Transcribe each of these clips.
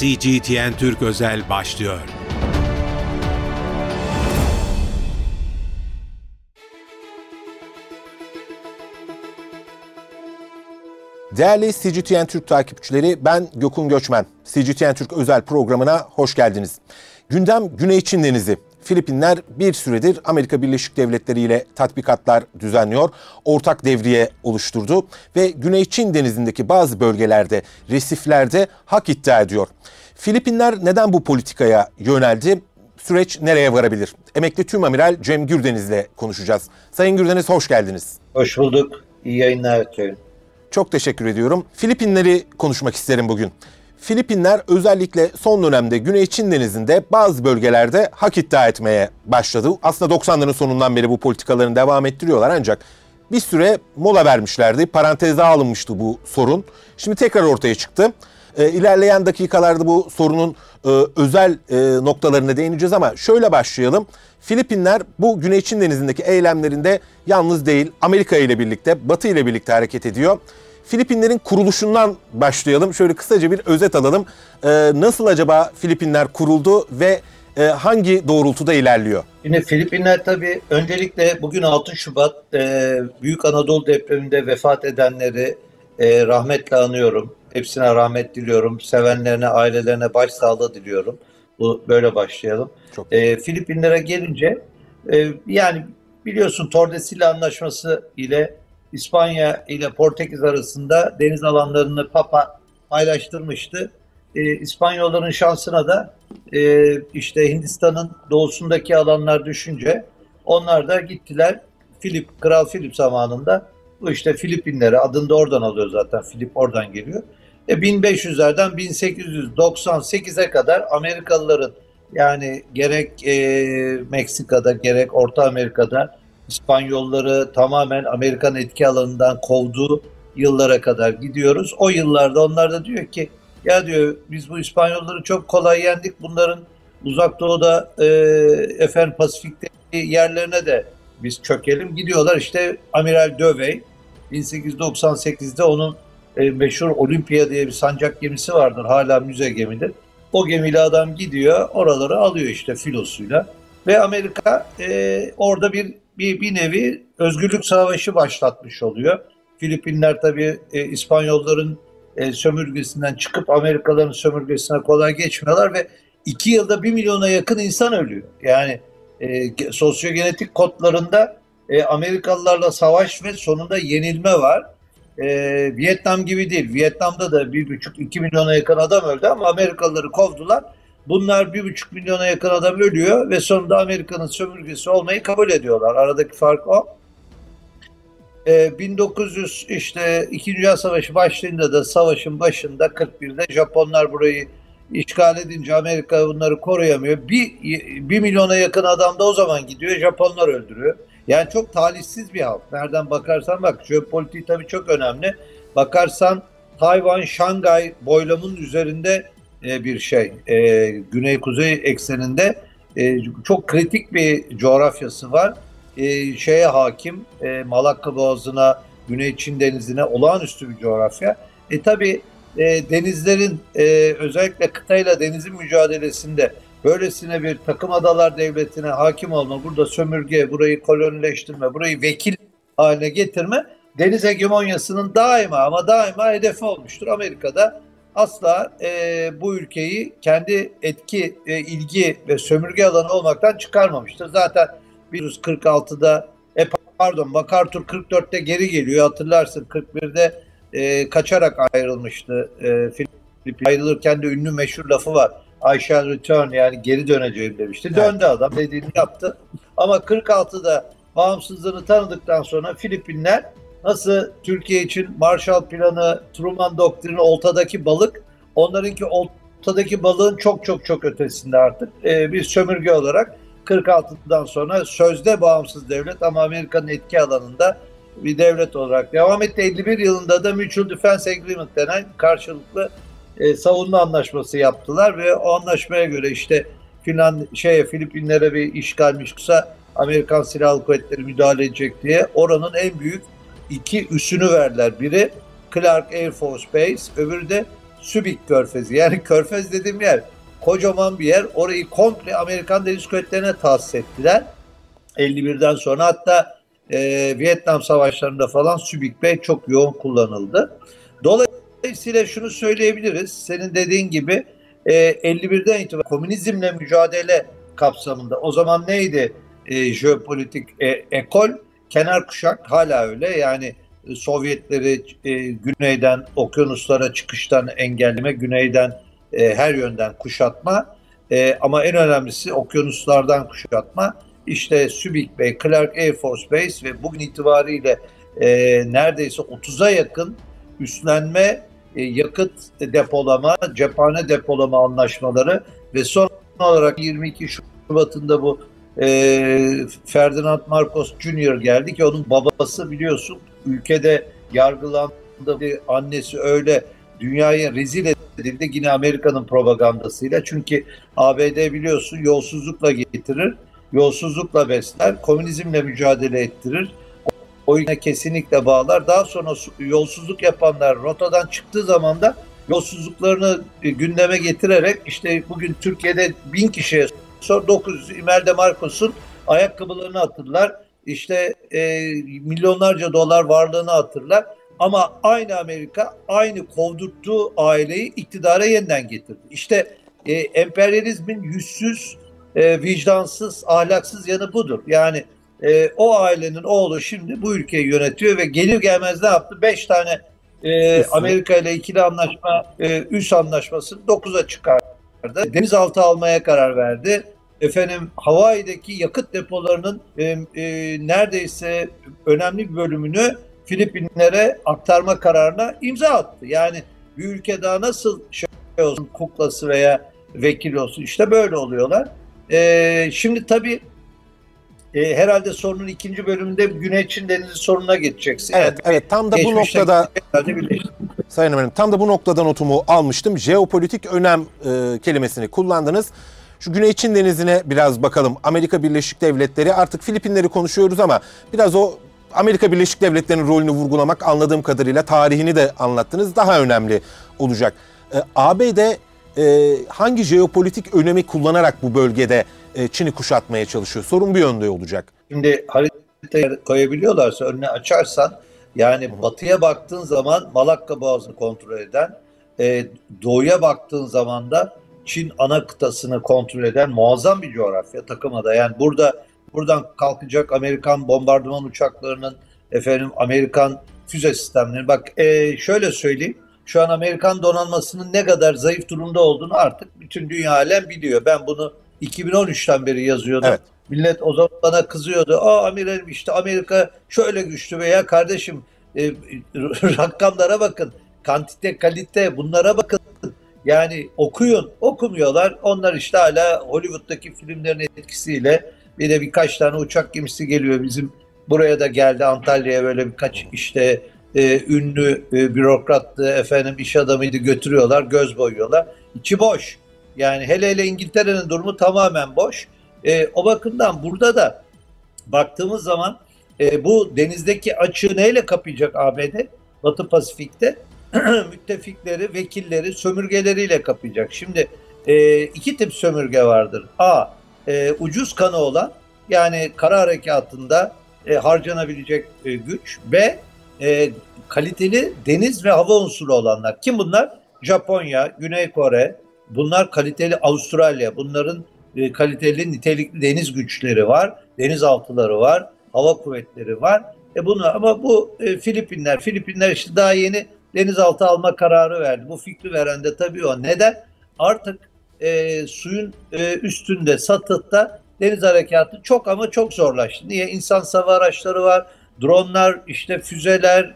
CGTN Türk Özel başlıyor. Değerli CGTN Türk takipçileri ben Gökün Göçmen. CGTN Türk özel programına hoş geldiniz. Gündem Güney Çin Denizi. Filipinler bir süredir Amerika Birleşik Devletleri ile tatbikatlar düzenliyor. Ortak devriye oluşturdu ve Güney Çin Denizi'ndeki bazı bölgelerde, resiflerde hak iddia ediyor. Filipinler neden bu politikaya yöneldi? Süreç nereye varabilir? Emekli Tüm Amiral Cem Gürdeniz ile konuşacağız. Sayın Gürdeniz hoş geldiniz. Hoş bulduk. İyi yayınlar diliyorum. Çok teşekkür ediyorum. Filipinleri konuşmak isterim bugün. Filipinler özellikle son dönemde Güney Çin Denizi'nde bazı bölgelerde hak iddia etmeye başladı. Aslında 90'ların sonundan beri bu politikalarını devam ettiriyorlar ancak bir süre mola vermişlerdi. Paranteze alınmıştı bu sorun. Şimdi tekrar ortaya çıktı. E, ilerleyen dakikalarda bu sorunun e, özel e, noktalarına değineceğiz ama şöyle başlayalım. Filipinler bu Güney Çin Denizi'ndeki eylemlerinde yalnız değil Amerika ile birlikte, Batı ile birlikte hareket ediyor. Filipinlerin kuruluşundan başlayalım. Şöyle kısaca bir özet alalım. Ee, nasıl acaba Filipinler kuruldu ve e, hangi doğrultuda ilerliyor? Yine Filipinler tabii öncelikle bugün 6 Şubat e, Büyük Anadolu depreminde vefat edenleri e, rahmetle anıyorum. Hepsine rahmet diliyorum. Sevenlerine, ailelerine başsağlığı diliyorum. Bu böyle başlayalım. Çok. E, Filipinlere gelince e, yani biliyorsun Tordesillas Anlaşması ile İspanya ile Portekiz arasında deniz alanlarını Papa paylaştırmıştı. E, İspanyolların şansına da e, işte Hindistan'ın doğusundaki alanlar düşünce onlar da gittiler Filip, Kral Filip zamanında bu işte Filipinlere adını da oradan alıyor zaten Filip oradan geliyor. E, 1500'lerden 1898'e kadar Amerikalıların yani gerek e, Meksika'da gerek Orta Amerika'da İspanyolları tamamen Amerikan etki alanından kovduğu yıllara kadar gidiyoruz. O yıllarda onlar da diyor ki ya diyor biz bu İspanyolları çok kolay yendik. Bunların uzak doğuda e, efendim Pasifik'teki yerlerine de biz çökelim. Gidiyorlar işte Amiral Dövey 1898'de onun e, meşhur Olimpiya diye bir sancak gemisi vardır. Hala müze gemidir. O gemiyle adam gidiyor oraları alıyor işte filosuyla. Ve Amerika e, orada bir bir, bir nevi özgürlük savaşı başlatmış oluyor. Filipinler tabii e, İspanyolların e, sömürgesinden çıkıp Amerikalıların sömürgesine kolay geçmiyorlar ve iki yılda bir milyona yakın insan ölüyor. Yani e, sosyogenetik kodlarında e, Amerikalılarla savaş ve sonunda yenilme var. E, Vietnam gibi değil. Vietnam'da da bir buçuk iki milyona yakın adam öldü ama Amerikalıları kovdular Bunlar bir buçuk milyona yakın adam ölüyor ve sonunda Amerika'nın sömürgesi olmayı kabul ediyorlar. Aradaki fark o. Ee, 1900 işte İkinci Dünya Savaşı başlayınca da savaşın başında 41'de Japonlar burayı işgal edince Amerika bunları koruyamıyor. Bir, bir milyona yakın adam da o zaman gidiyor Japonlar öldürüyor. Yani çok talihsiz bir halk. Nereden bakarsan bak jeopolitiği tabii çok önemli. Bakarsan Tayvan, Şangay boylamının üzerinde e, bir şey. E, Güney-kuzey ekseninde e, çok kritik bir coğrafyası var. E, şeye hakim, e, Malakka Boğazı'na, Güney Çin Denizi'ne olağanüstü bir coğrafya. E tabi e, denizlerin e, özellikle kıtayla denizin mücadelesinde böylesine bir takım adalar devletine hakim olma, burada sömürge, burayı kolonileştirme, burayı vekil haline getirme deniz hegemonyasının daima ama daima hedefi olmuştur. Amerika'da asla e, bu ülkeyi kendi etki, e, ilgi ve sömürge alanı olmaktan çıkarmamıştır. Zaten 1946'da e, pardon MacArthur 44'te geri geliyor hatırlarsın 41'de e, kaçarak ayrılmıştı. E, Filip ayrılırken de ünlü meşhur lafı var. I shall return yani geri döneceğim demişti. Evet. Döndü adam dediğini yaptı. Ama 46'da bağımsızlığını tanıdıktan sonra Filipinler Nasıl Türkiye için Marshall Planı, Truman Doktrini, oltadaki balık, onlarınki oltadaki balığın çok çok çok ötesinde artık ee, bir sömürge olarak 46'dan sonra sözde bağımsız devlet ama Amerika'nın etki alanında bir devlet olarak devam etti. 51 yılında da Mutual Defense Agreement denen karşılıklı e, savunma anlaşması yaptılar ve o anlaşmaya göre işte Finland şeye Filipinlere bir işgalmiş kısa Amerikan Silahlı Kuvvetleri müdahale edecek diye oranın en büyük iki üssünü verdiler. Biri Clark Air Force Base, öbürü de Sübik Körfezi. Yani Körfez dediğim yer kocaman bir yer. Orayı komple Amerikan Deniz Kuvvetleri'ne tahsis ettiler. 51'den sonra hatta e, Vietnam Savaşları'nda falan Sübik Bey çok yoğun kullanıldı. Dolayısıyla şunu söyleyebiliriz. Senin dediğin gibi e, 51'den itibaren komünizmle mücadele kapsamında o zaman neydi e, jeopolitik e, ekol? Kenar kuşak hala öyle yani e, Sovyetleri e, güneyden okyanuslara çıkıştan engelleme, güneyden e, her yönden kuşatma e, ama en önemlisi okyanuslardan kuşatma. İşte Subic Bay, Clark Air Force Base ve bugün itibariyle e, neredeyse 30'a yakın üstlenme, e, yakıt depolama, cephane depolama anlaşmaları ve son olarak 22 Şubat'ında bu e, Ferdinand Marcos Jr. geldi ki onun babası biliyorsun ülkede yargılandı. Annesi öyle dünyaya rezil edildi yine Amerika'nın propagandasıyla. Çünkü ABD biliyorsun yolsuzlukla getirir, yolsuzlukla besler, komünizmle mücadele ettirir. Oyuna kesinlikle bağlar. Daha sonra yolsuzluk yapanlar rotadan çıktığı zaman da yolsuzluklarını gündeme getirerek işte bugün Türkiye'de bin kişiye sor 900 Imelda Marcos'un ayakkabılarını hatırlar. İşte e, milyonlarca dolar varlığını hatırlar. Ama aynı Amerika aynı kovdurttuğu aileyi iktidara yeniden getirdi. İşte e, emperyalizmin yüzsüz, e, vicdansız, ahlaksız yanı budur. Yani e, o ailenin oğlu şimdi bu ülkeyi yönetiyor ve gelir gelmez ne yaptı? Beş tane e, Amerika ile ikili anlaşma, e, üs anlaşmasını dokuza çıkardı. Denizaltı almaya karar verdi. Efendim Hawaii'deki yakıt depolarının e, e, neredeyse önemli bir bölümünü Filipinlere aktarma kararına imza attı. Yani bir ülke daha nasıl şey olsun, kuklası veya vekil olsun işte böyle oluyorlar. E, şimdi tabii e, herhalde sorunun ikinci bölümünde Güney Çin Denizi sorununa geçeceksin. Evet, yani, evet tam da bu noktada Sayın Emirim tam da bu noktada notumu almıştım. Jeopolitik önem e, kelimesini kullandınız. Şu Güney Çin Denizi'ne biraz bakalım. Amerika Birleşik Devletleri artık Filipinleri konuşuyoruz ama biraz o Amerika Birleşik Devletleri'nin rolünü vurgulamak anladığım kadarıyla tarihini de anlattınız daha önemli olacak. E, ABD e, hangi jeopolitik önemi kullanarak bu bölgede e, Çin'i kuşatmaya çalışıyor? Sorun bir yönde olacak. Şimdi haritayı koyabiliyorlarsa önüne açarsan yani batıya baktığın zaman Malakka Boğazı'nı kontrol eden, e, doğuya baktığın zaman da Çin ana kıtasını kontrol eden muazzam bir coğrafya takımada. Yani burada buradan kalkacak Amerikan bombardıman uçaklarının efendim Amerikan füze sistemleri. Bak e, şöyle söyleyeyim. Şu an Amerikan donanmasının ne kadar zayıf durumda olduğunu artık bütün dünya alem biliyor. Ben bunu 2013'ten beri yazıyordum. Evet. Millet o zaman bana kızıyordu. Aa amirim işte Amerika şöyle güçlü veya kardeşim e, rakamlara bakın. Kantite, kalite bunlara bakın. Yani okuyun, okumuyorlar. Onlar işte hala Hollywood'daki filmlerin etkisiyle bir de birkaç tane uçak gemisi geliyor bizim buraya da geldi Antalya'ya böyle birkaç işte e, ünlü e, bürokrattı, efendim iş adamıydı götürüyorlar, göz boyuyorlar. İçi boş. Yani hele hele İngiltere'nin durumu tamamen boş. E, o bakımdan burada da baktığımız zaman e, bu denizdeki açığı neyle kapayacak ABD? Batı Pasifik'te müttefikleri, vekilleri, sömürgeleriyle kapayacak. Şimdi e, iki tip sömürge vardır. A. E, ucuz kanı olan yani kara harekatında e, harcanabilecek e, güç. B. E, kaliteli deniz ve hava unsuru olanlar. Kim bunlar? Japonya, Güney Kore, bunlar kaliteli Avustralya, bunların e, kaliteli nitelikli deniz güçleri var, denizaltıları var, hava kuvvetleri var. E bunu ama bu e, Filipinler, Filipinler işte daha yeni denizaltı alma kararı verdi. Bu fikri veren de tabii o. Neden? Artık e, suyun e, üstünde, satıtta deniz harekatı çok ama çok zorlaştı. Niye? İnsan sava araçları var, dronlar, işte füzeler,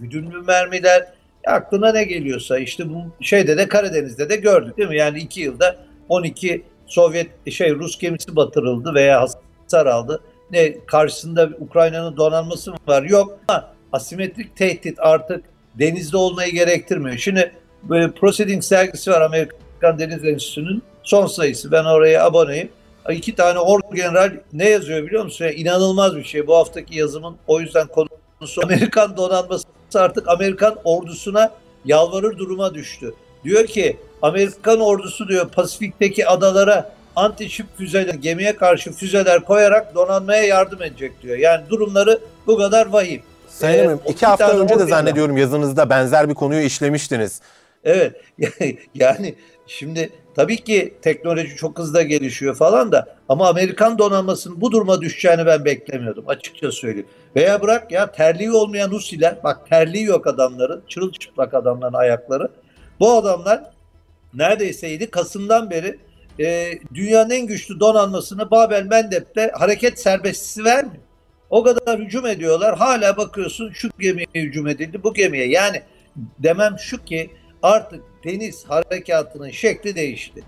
güdümlü mermiler. Aklına ne geliyorsa işte bu şeyde de Karadeniz'de de gördük değil mi? Yani iki yılda 12 Sovyet şey Rus gemisi batırıldı veya hasar aldı. Ne karşısında Ukrayna'nın donanması mı var? Yok ama asimetrik tehdit artık denizde olmayı gerektirmiyor. Şimdi böyle Proceedings sergisi var Amerikan Deniz Enstitüsü'nün son sayısı. Ben oraya aboneyim. İki tane orgeneral ne yazıyor biliyor musun? Yani inanılmaz bir şey. Bu haftaki yazımın o yüzden konusu Amerikan donanması artık Amerikan ordusuna yalvarır duruma düştü. Diyor ki Amerikan ordusu diyor Pasifik'teki adalara anti-şip füzeler, gemiye karşı füzeler koyarak donanmaya yardım edecek diyor. Yani durumları bu kadar vahim. Sayın o iki hafta önce de zannediyorum yazınızda benzer bir konuyu işlemiştiniz. Evet. Yani şimdi tabii ki teknoloji çok hızlı gelişiyor falan da ama Amerikan donanmasının bu duruma düşeceğini ben beklemiyordum açıkça söyleyeyim. Veya bırak ya terliği olmayan Husiler bak terliği yok adamların çırılçıplak adamların ayakları. Bu adamlar neredeyse 7 Kasım'dan beri e, dünyanın en güçlü donanmasını Babel Mendeb'de hareket serbestisi vermiyor. O kadar hücum ediyorlar. Hala bakıyorsun şu gemiye hücum edildi, bu gemiye. Yani demem şu ki artık deniz harekatının şekli değişti.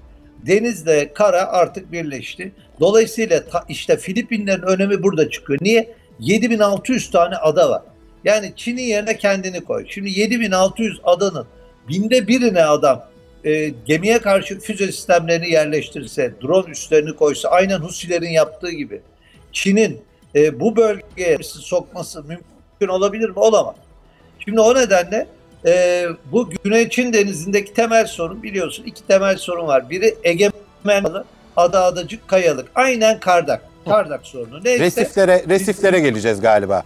Denizle kara artık birleşti. Dolayısıyla ta- işte Filipinlerin önemi burada çıkıyor. Niye? 7600 tane ada var. Yani Çin'in yerine kendini koy. Şimdi 7600 adanın binde birine adam e, gemiye karşı füze sistemlerini yerleştirse, drone üslerini koysa, aynen Husilerin yaptığı gibi Çin'in e, bu bölgeye sokması mümkün olabilir mi? Olamaz. Şimdi o nedenle e, bu Güney Çin denizindeki temel sorun biliyorsun iki temel sorun var. Biri egemen ada adacık kayalık. Aynen kardak. Kardak sorunu. Neyse Resiflere resiflere geleceğiz galiba.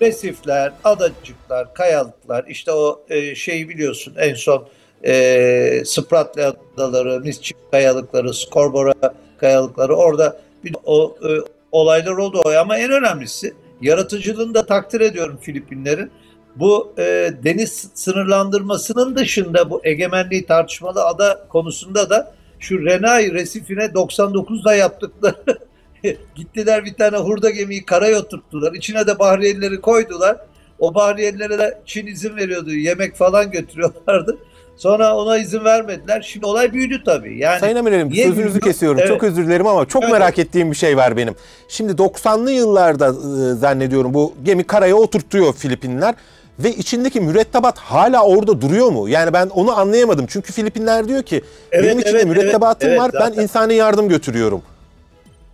resifler, adacıklar, kayalıklar işte o e, şeyi biliyorsun en son e, Spratly adaları, Mischief kayalıkları, Scarborough kayalıkları orada bir o e, olaylar oldu ama en önemlisi yaratıcılığını da takdir ediyorum Filipinlerin. Bu e, deniz sınırlandırmasının dışında bu egemenliği tartışmalı ada konusunda da şu Renai resifine 99'da yaptıkları Gittiler bir tane hurda gemiyi karaya oturttular. İçine de bahriyelileri koydular. O bahriyelilere de Çin izin veriyordu. Yemek falan götürüyorlardı. Sonra ona izin vermediler. Şimdi olay büyüdü tabii. Yani Sayın Emirim niye sözünüzü büyüdü? kesiyorum. Evet. Çok özür dilerim ama çok Evet. merak ettiğim bir şey var benim. Şimdi 90'lı yıllarda e, zannediyorum bu gemi karaya oturtuyor Filipinler ve içindeki mürettebat hala orada duruyor mu? Yani ben onu anlayamadım. Çünkü Filipinler diyor ki Evet, benim içinde evet, mürettebatım evet, var. evet, ben insani yardım götürüyorum.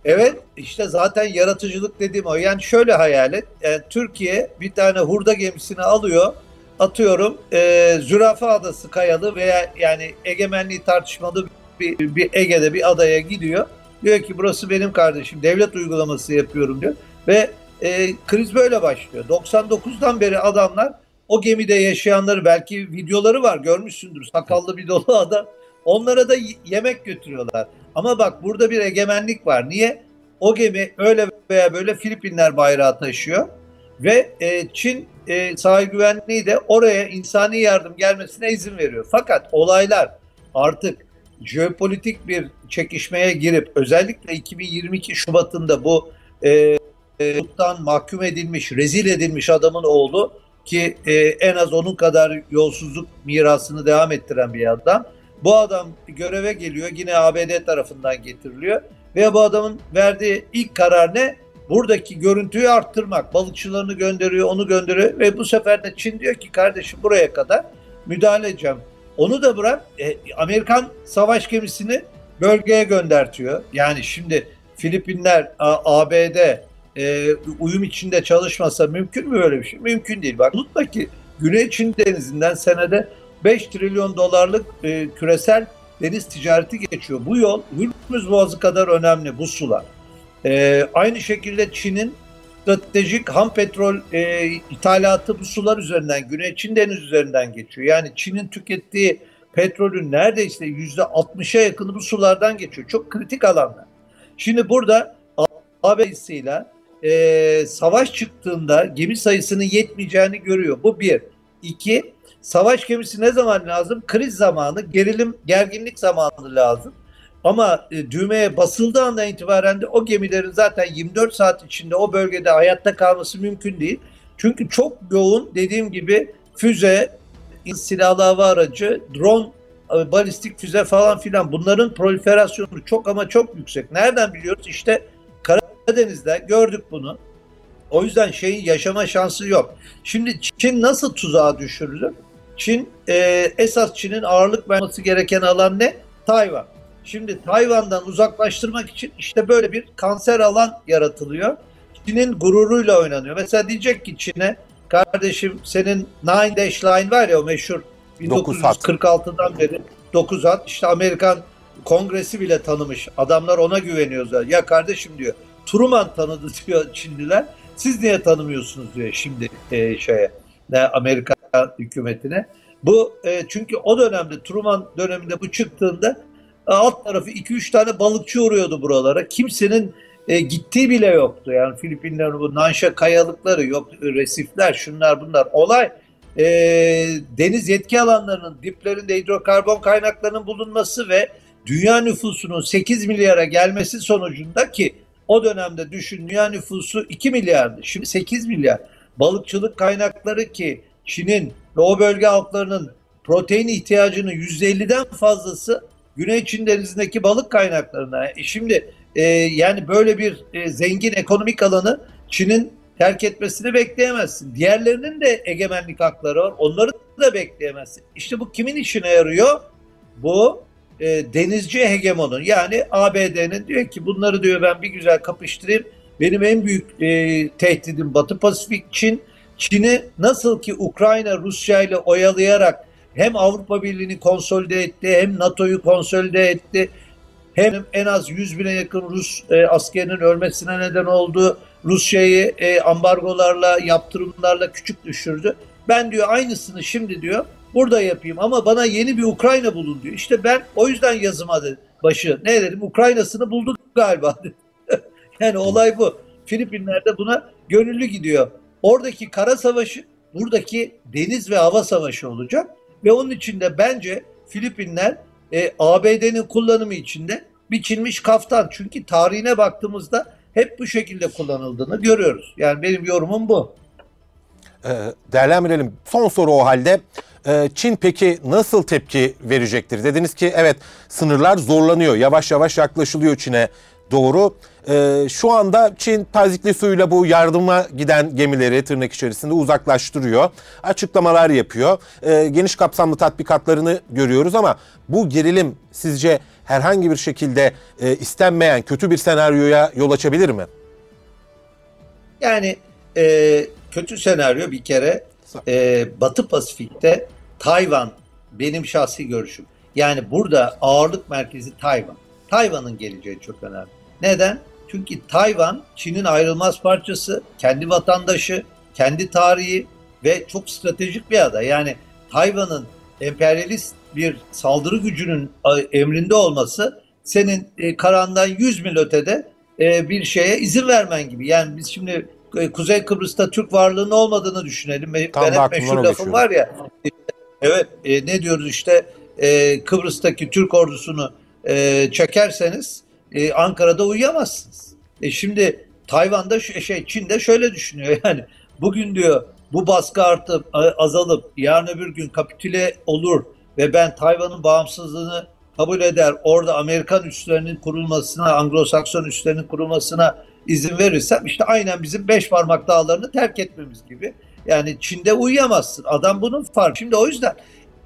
Evet işte zaten yaratıcılık dediğim o. Yani şöyle hayal et. Yani Türkiye bir tane hurda gemisini alıyor. Atıyorum e, Zürafa Adası kayalı veya yani egemenliği tartışmalı bir, bir Ege'de bir adaya gidiyor. Diyor ki burası benim kardeşim. Devlet uygulaması yapıyorum diyor. Ve e, kriz böyle başlıyor. 99'dan beri adamlar o gemide yaşayanları belki videoları var görmüşsündür. Sakallı bir dolu adam. Onlara da yemek götürüyorlar. Ama bak burada bir egemenlik var. Niye? O gemi öyle veya böyle Filipinler bayrağı taşıyor. Ve e, Çin e, sahil güvenliği de oraya insani yardım gelmesine izin veriyor. Fakat olaylar artık jeopolitik bir çekişmeye girip özellikle 2022 Şubat'ında bu e, e, mahkum edilmiş, rezil edilmiş adamın oğlu ki e, en az onun kadar yolsuzluk mirasını devam ettiren bir adam. Bu adam göreve geliyor yine ABD tarafından getiriliyor ve bu adamın verdiği ilk karar ne? Buradaki görüntüyü arttırmak. Balıkçılarını gönderiyor, onu gönderiyor ve bu sefer de Çin diyor ki kardeşim buraya kadar müdahale edeceğim. Onu da bırak e, Amerikan savaş gemisini bölgeye göndertiyor. Yani şimdi Filipinler, ABD e, uyum içinde çalışmasa mümkün mü öyle bir şey? Mümkün değil. Bak unutma ki Güney Çin denizinden senede 5 trilyon dolarlık e, küresel deniz ticareti geçiyor. Bu yol Hürmüz Boğazı kadar önemli bu sular. E, aynı şekilde Çin'in stratejik ham petrol e, ithalatı bu sular üzerinden, Güney Çin denizi üzerinden geçiyor. Yani Çin'in tükettiği petrolün neredeyse yüzde 60'a yakını bu sulardan geçiyor. Çok kritik alanlar. Şimdi burada AB'siyle e, savaş çıktığında gemi sayısının yetmeyeceğini görüyor. Bu bir. İki, savaş gemisi ne zaman lazım? Kriz zamanı, gerilim, gerginlik zamanı lazım. Ama e, düğmeye basıldığı andan itibaren de o gemilerin zaten 24 saat içinde o bölgede hayatta kalması mümkün değil. Çünkü çok yoğun dediğim gibi füze, silahlı hava aracı, drone, e, balistik füze falan filan bunların proliferasyonu çok ama çok yüksek. Nereden biliyoruz? İşte Karadeniz'de gördük bunu. O yüzden şeyin yaşama şansı yok. Şimdi Çin nasıl tuzağa düşürülür? Çin e, esas Çin'in ağırlık vermesi gereken alan ne? Tayvan. Şimdi Tayvan'dan uzaklaştırmak için işte böyle bir kanser alan yaratılıyor. Çin'in gururuyla oynanıyor. Mesela diyecek ki Çin'e kardeşim senin Nine Dash Line var ya o meşhur Dokuz hat. 1946'dan beri 9 hat. İşte Amerikan Kongresi bile tanımış. Adamlar ona güveniyorlar. Ya kardeşim diyor. Truman tanıdı diyor Çinliler. Siz niye tanımıyorsunuz diyor şimdi e, şeye ne Amerika hükümetine. Bu e, çünkü o dönemde Truman döneminde bu çıktığında e, alt tarafı 2-3 tane balıkçı uğruyordu buralara. Kimsenin e, gittiği bile yoktu. Yani Filipinlerin bu Nanşa kayalıkları yok, resifler, şunlar bunlar. Olay e, deniz yetki alanlarının diplerinde hidrokarbon kaynaklarının bulunması ve dünya nüfusunun 8 milyara gelmesi sonucunda ki o dönemde düşün dünya nüfusu 2 milyardı. Şimdi 8 milyar. Balıkçılık kaynakları ki Çin'in ve o bölge halklarının protein ihtiyacının %50'den fazlası Güney Çin denizindeki balık kaynaklarına. E şimdi e, yani böyle bir e, zengin ekonomik alanı Çin'in terk etmesini bekleyemezsin. Diğerlerinin de egemenlik hakları var. Onları da bekleyemezsin. İşte bu kimin işine yarıyor? Bu e, denizci hegemonun yani ABD'nin diyor ki bunları diyor ben bir güzel kapıştırayım. Benim en büyük e, tehdidim Batı Pasifik Çin. Çin'i nasıl ki Ukrayna Rusya ile oyalayarak hem Avrupa Birliği'ni konsolide etti hem NATO'yu konsolide etti. Hem en az 100 bine yakın Rus e, askerinin ölmesine neden oldu. Rusya'yı e, ambargolarla, yaptırımlarla küçük düşürdü. Ben diyor aynısını şimdi diyor burada yapayım ama bana yeni bir Ukrayna bulun diyor. İşte ben o yüzden yazıma dedim, başı ne dedim Ukrayna'sını bulduk galiba yani olay bu. Filipinler'de buna gönüllü gidiyor. Oradaki kara savaşı buradaki deniz ve hava savaşı olacak ve onun için de bence Filipinler e, ABD'nin kullanımı içinde biçilmiş kaftan. Çünkü tarihine baktığımızda hep bu şekilde kullanıldığını görüyoruz. Yani benim yorumum bu. Ee, değerlendirelim. Son soru o halde. Ee, Çin peki nasıl tepki verecektir? Dediniz ki evet sınırlar zorlanıyor. Yavaş yavaş yaklaşılıyor Çin'e doğru. Ee, şu anda Çin tazikli suyla bu yardıma giden gemileri tırnak içerisinde uzaklaştırıyor. Açıklamalar yapıyor. Ee, geniş kapsamlı tatbikatlarını görüyoruz ama bu gerilim sizce herhangi bir şekilde e, istenmeyen kötü bir senaryoya yol açabilir mi? Yani e, kötü senaryo bir kere e, Batı Pasifik'te Tayvan benim şahsi görüşüm. Yani burada ağırlık merkezi Tayvan. Tayvan'ın geleceği çok önemli. Neden? Çünkü Tayvan Çin'in ayrılmaz parçası, kendi vatandaşı, kendi tarihi ve çok stratejik bir ada. Yani Tayvan'ın emperyalist bir saldırı gücünün emrinde olması senin e, karandan 100 mil ötede e, bir şeye izin vermen gibi. Yani biz şimdi e, Kuzey Kıbrıs'ta Türk varlığının olmadığını düşünelim. Tam ben hep meşhur lafım var ya. Evet ne diyoruz işte Kıbrıs'taki Türk ordusunu çekerseniz e, Ankara'da uyuyamazsınız. E şimdi Tayvan'da şu- şey Çin'de şöyle düşünüyor yani bugün diyor bu baskı artıp azalıp yarın öbür gün kapitüle olur ve ben Tayvan'ın bağımsızlığını kabul eder orada Amerikan üslerinin kurulmasına Anglo-Sakson üslerinin kurulmasına izin verirsem işte aynen bizim beş parmak dağlarını terk etmemiz gibi. Yani Çin'de uyuyamazsın. Adam bunun farkı. Şimdi o yüzden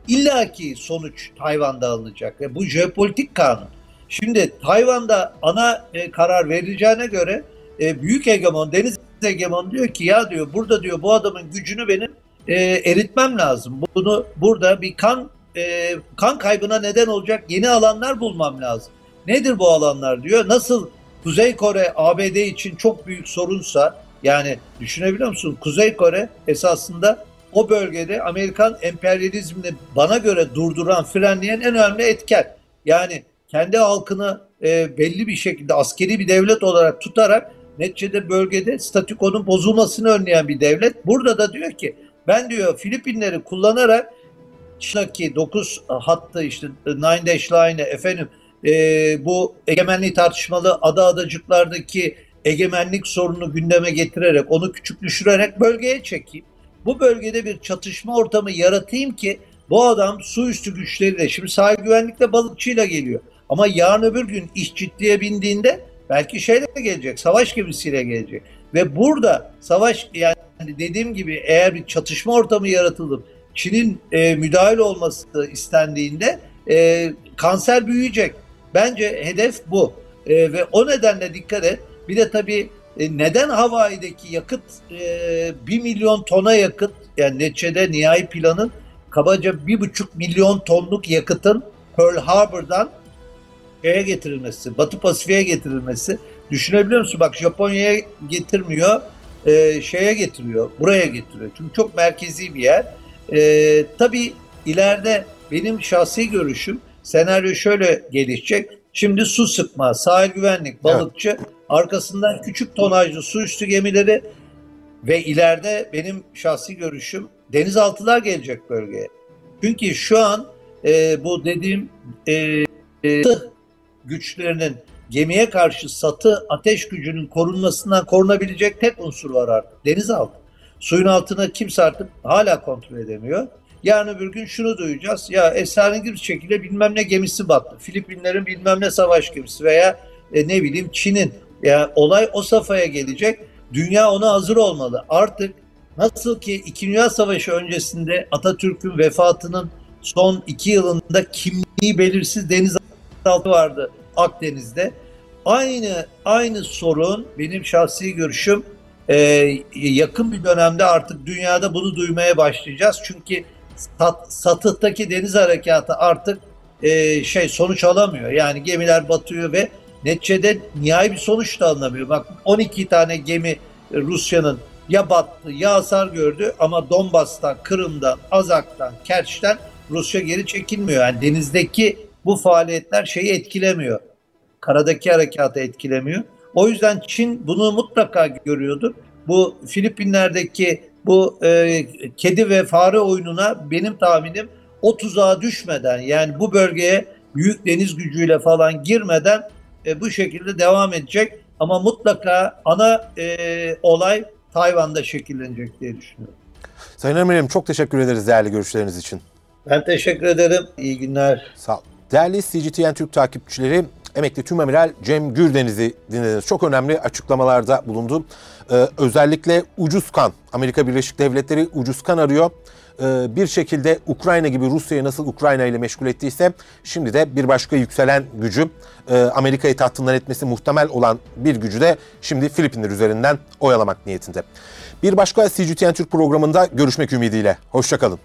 illaki sonuç Tayvan'da alınacak ve bu jeopolitik kanun. Şimdi Tayvan'da ana e, karar verileceğine göre e, büyük hegemon, deniz hegemon diyor ki ya diyor burada diyor bu adamın gücünü benim e, eritmem lazım. Bunu burada bir kan e, kan kaybına neden olacak yeni alanlar bulmam lazım. Nedir bu alanlar diyor. Nasıl Kuzey Kore ABD için çok büyük sorunsa yani düşünebiliyor musun? Kuzey Kore esasında o bölgede Amerikan emperyalizmini bana göre durduran, frenleyen en önemli etken. Yani kendi halkını e, belli bir şekilde askeri bir devlet olarak tutarak neticede bölgede statükonun bozulmasını önleyen bir devlet. Burada da diyor ki ben diyor Filipinleri kullanarak Çin'deki 9 hattı işte Nine Dash Line'ı efendim e, bu egemenliği tartışmalı ada adacıklardaki egemenlik sorununu gündeme getirerek onu küçük düşürerek bölgeye çekeyim. Bu bölgede bir çatışma ortamı yaratayım ki bu adam su üstü güçleriyle şimdi sahil güvenlikle balıkçıyla geliyor. Ama yarın öbür gün iş ciddiye bindiğinde belki şeyle gelecek, savaş gemisiyle gelecek. Ve burada savaş yani dediğim gibi eğer bir çatışma ortamı yaratılıp Çin'in e, müdahil olması istendiğinde e, kanser büyüyecek. Bence hedef bu. E, ve o nedenle dikkat et. Bir de tabii e, neden Hawaii'deki yakıt e, 1 milyon tona yakıt yani neticede nihai planın kabaca bir buçuk milyon tonluk yakıtın Pearl Harbor'dan şeye getirilmesi, Batı Pasifik'e getirilmesi. Düşünebiliyor musun? Bak Japonya'ya getirmiyor, e, şeye getiriyor, buraya getiriyor. Çünkü çok merkezi bir yer. E, tabii ileride benim şahsi görüşüm senaryo şöyle gelişecek. Şimdi su sıkma, sahil güvenlik, balıkçı, arkasından küçük tonajlı su üstü gemileri ve ileride benim şahsi görüşüm denizaltılar gelecek bölgeye. Çünkü şu an e, bu dediğim e, e, güçlerinin gemiye karşı satı ateş gücünün korunmasından korunabilecek tek unsur var artık. Denizaltı. Suyun altına kimse artık hala kontrol edemiyor. Yarın öbür gün şunu duyacağız. Ya esrarengiz şekilde bilmem ne gemisi battı. Filipinlerin bilmem ne savaş gemisi veya e, ne bileyim Çin'in. Ya olay o safhaya gelecek. Dünya ona hazır olmalı. Artık nasıl ki İki Dünya Savaşı öncesinde Atatürk'ün vefatının son iki yılında kimliği belirsiz denizaltı vardı Akdeniz'de. Aynı aynı sorun benim şahsi görüşüm e, yakın bir dönemde artık dünyada bunu duymaya başlayacağız. Çünkü sat, satıhtaki deniz harekatı artık e, şey sonuç alamıyor. Yani gemiler batıyor ve neticede nihai bir sonuç da alınamıyor. Bak 12 tane gemi Rusya'nın ya battı ya hasar gördü ama Donbas'tan, Kırım'dan, Azak'tan, Kerç'ten Rusya geri çekilmiyor. Yani denizdeki bu faaliyetler şeyi etkilemiyor. Karadaki harekatı etkilemiyor. O yüzden Çin bunu mutlaka görüyordur. Bu Filipinler'deki bu e, kedi ve fare oyununa benim tahminim o tuzağa düşmeden yani bu bölgeye büyük deniz gücüyle falan girmeden e, bu şekilde devam edecek. Ama mutlaka ana e, olay Tayvan'da şekillenecek diye düşünüyorum. Sayın Emirim çok teşekkür ederiz değerli görüşleriniz için. Ben teşekkür ederim. İyi günler. Sağ ol. Değerli CGTN Türk takipçileri, emekli tümamiral Cem Gürdeniz'i dinlediniz. Çok önemli açıklamalarda bulundu. Ee, özellikle ucuz kan, Amerika Birleşik Devletleri ucuz kan arıyor. Ee, bir şekilde Ukrayna gibi Rusya'yı nasıl Ukrayna ile meşgul ettiyse şimdi de bir başka yükselen gücü e, Amerika'yı tahtından etmesi muhtemel olan bir gücü de şimdi Filipinler üzerinden oyalamak niyetinde. Bir başka CGTN Türk programında görüşmek ümidiyle. Hoşçakalın.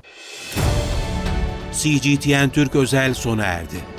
CGTN Türk özel sona erdi.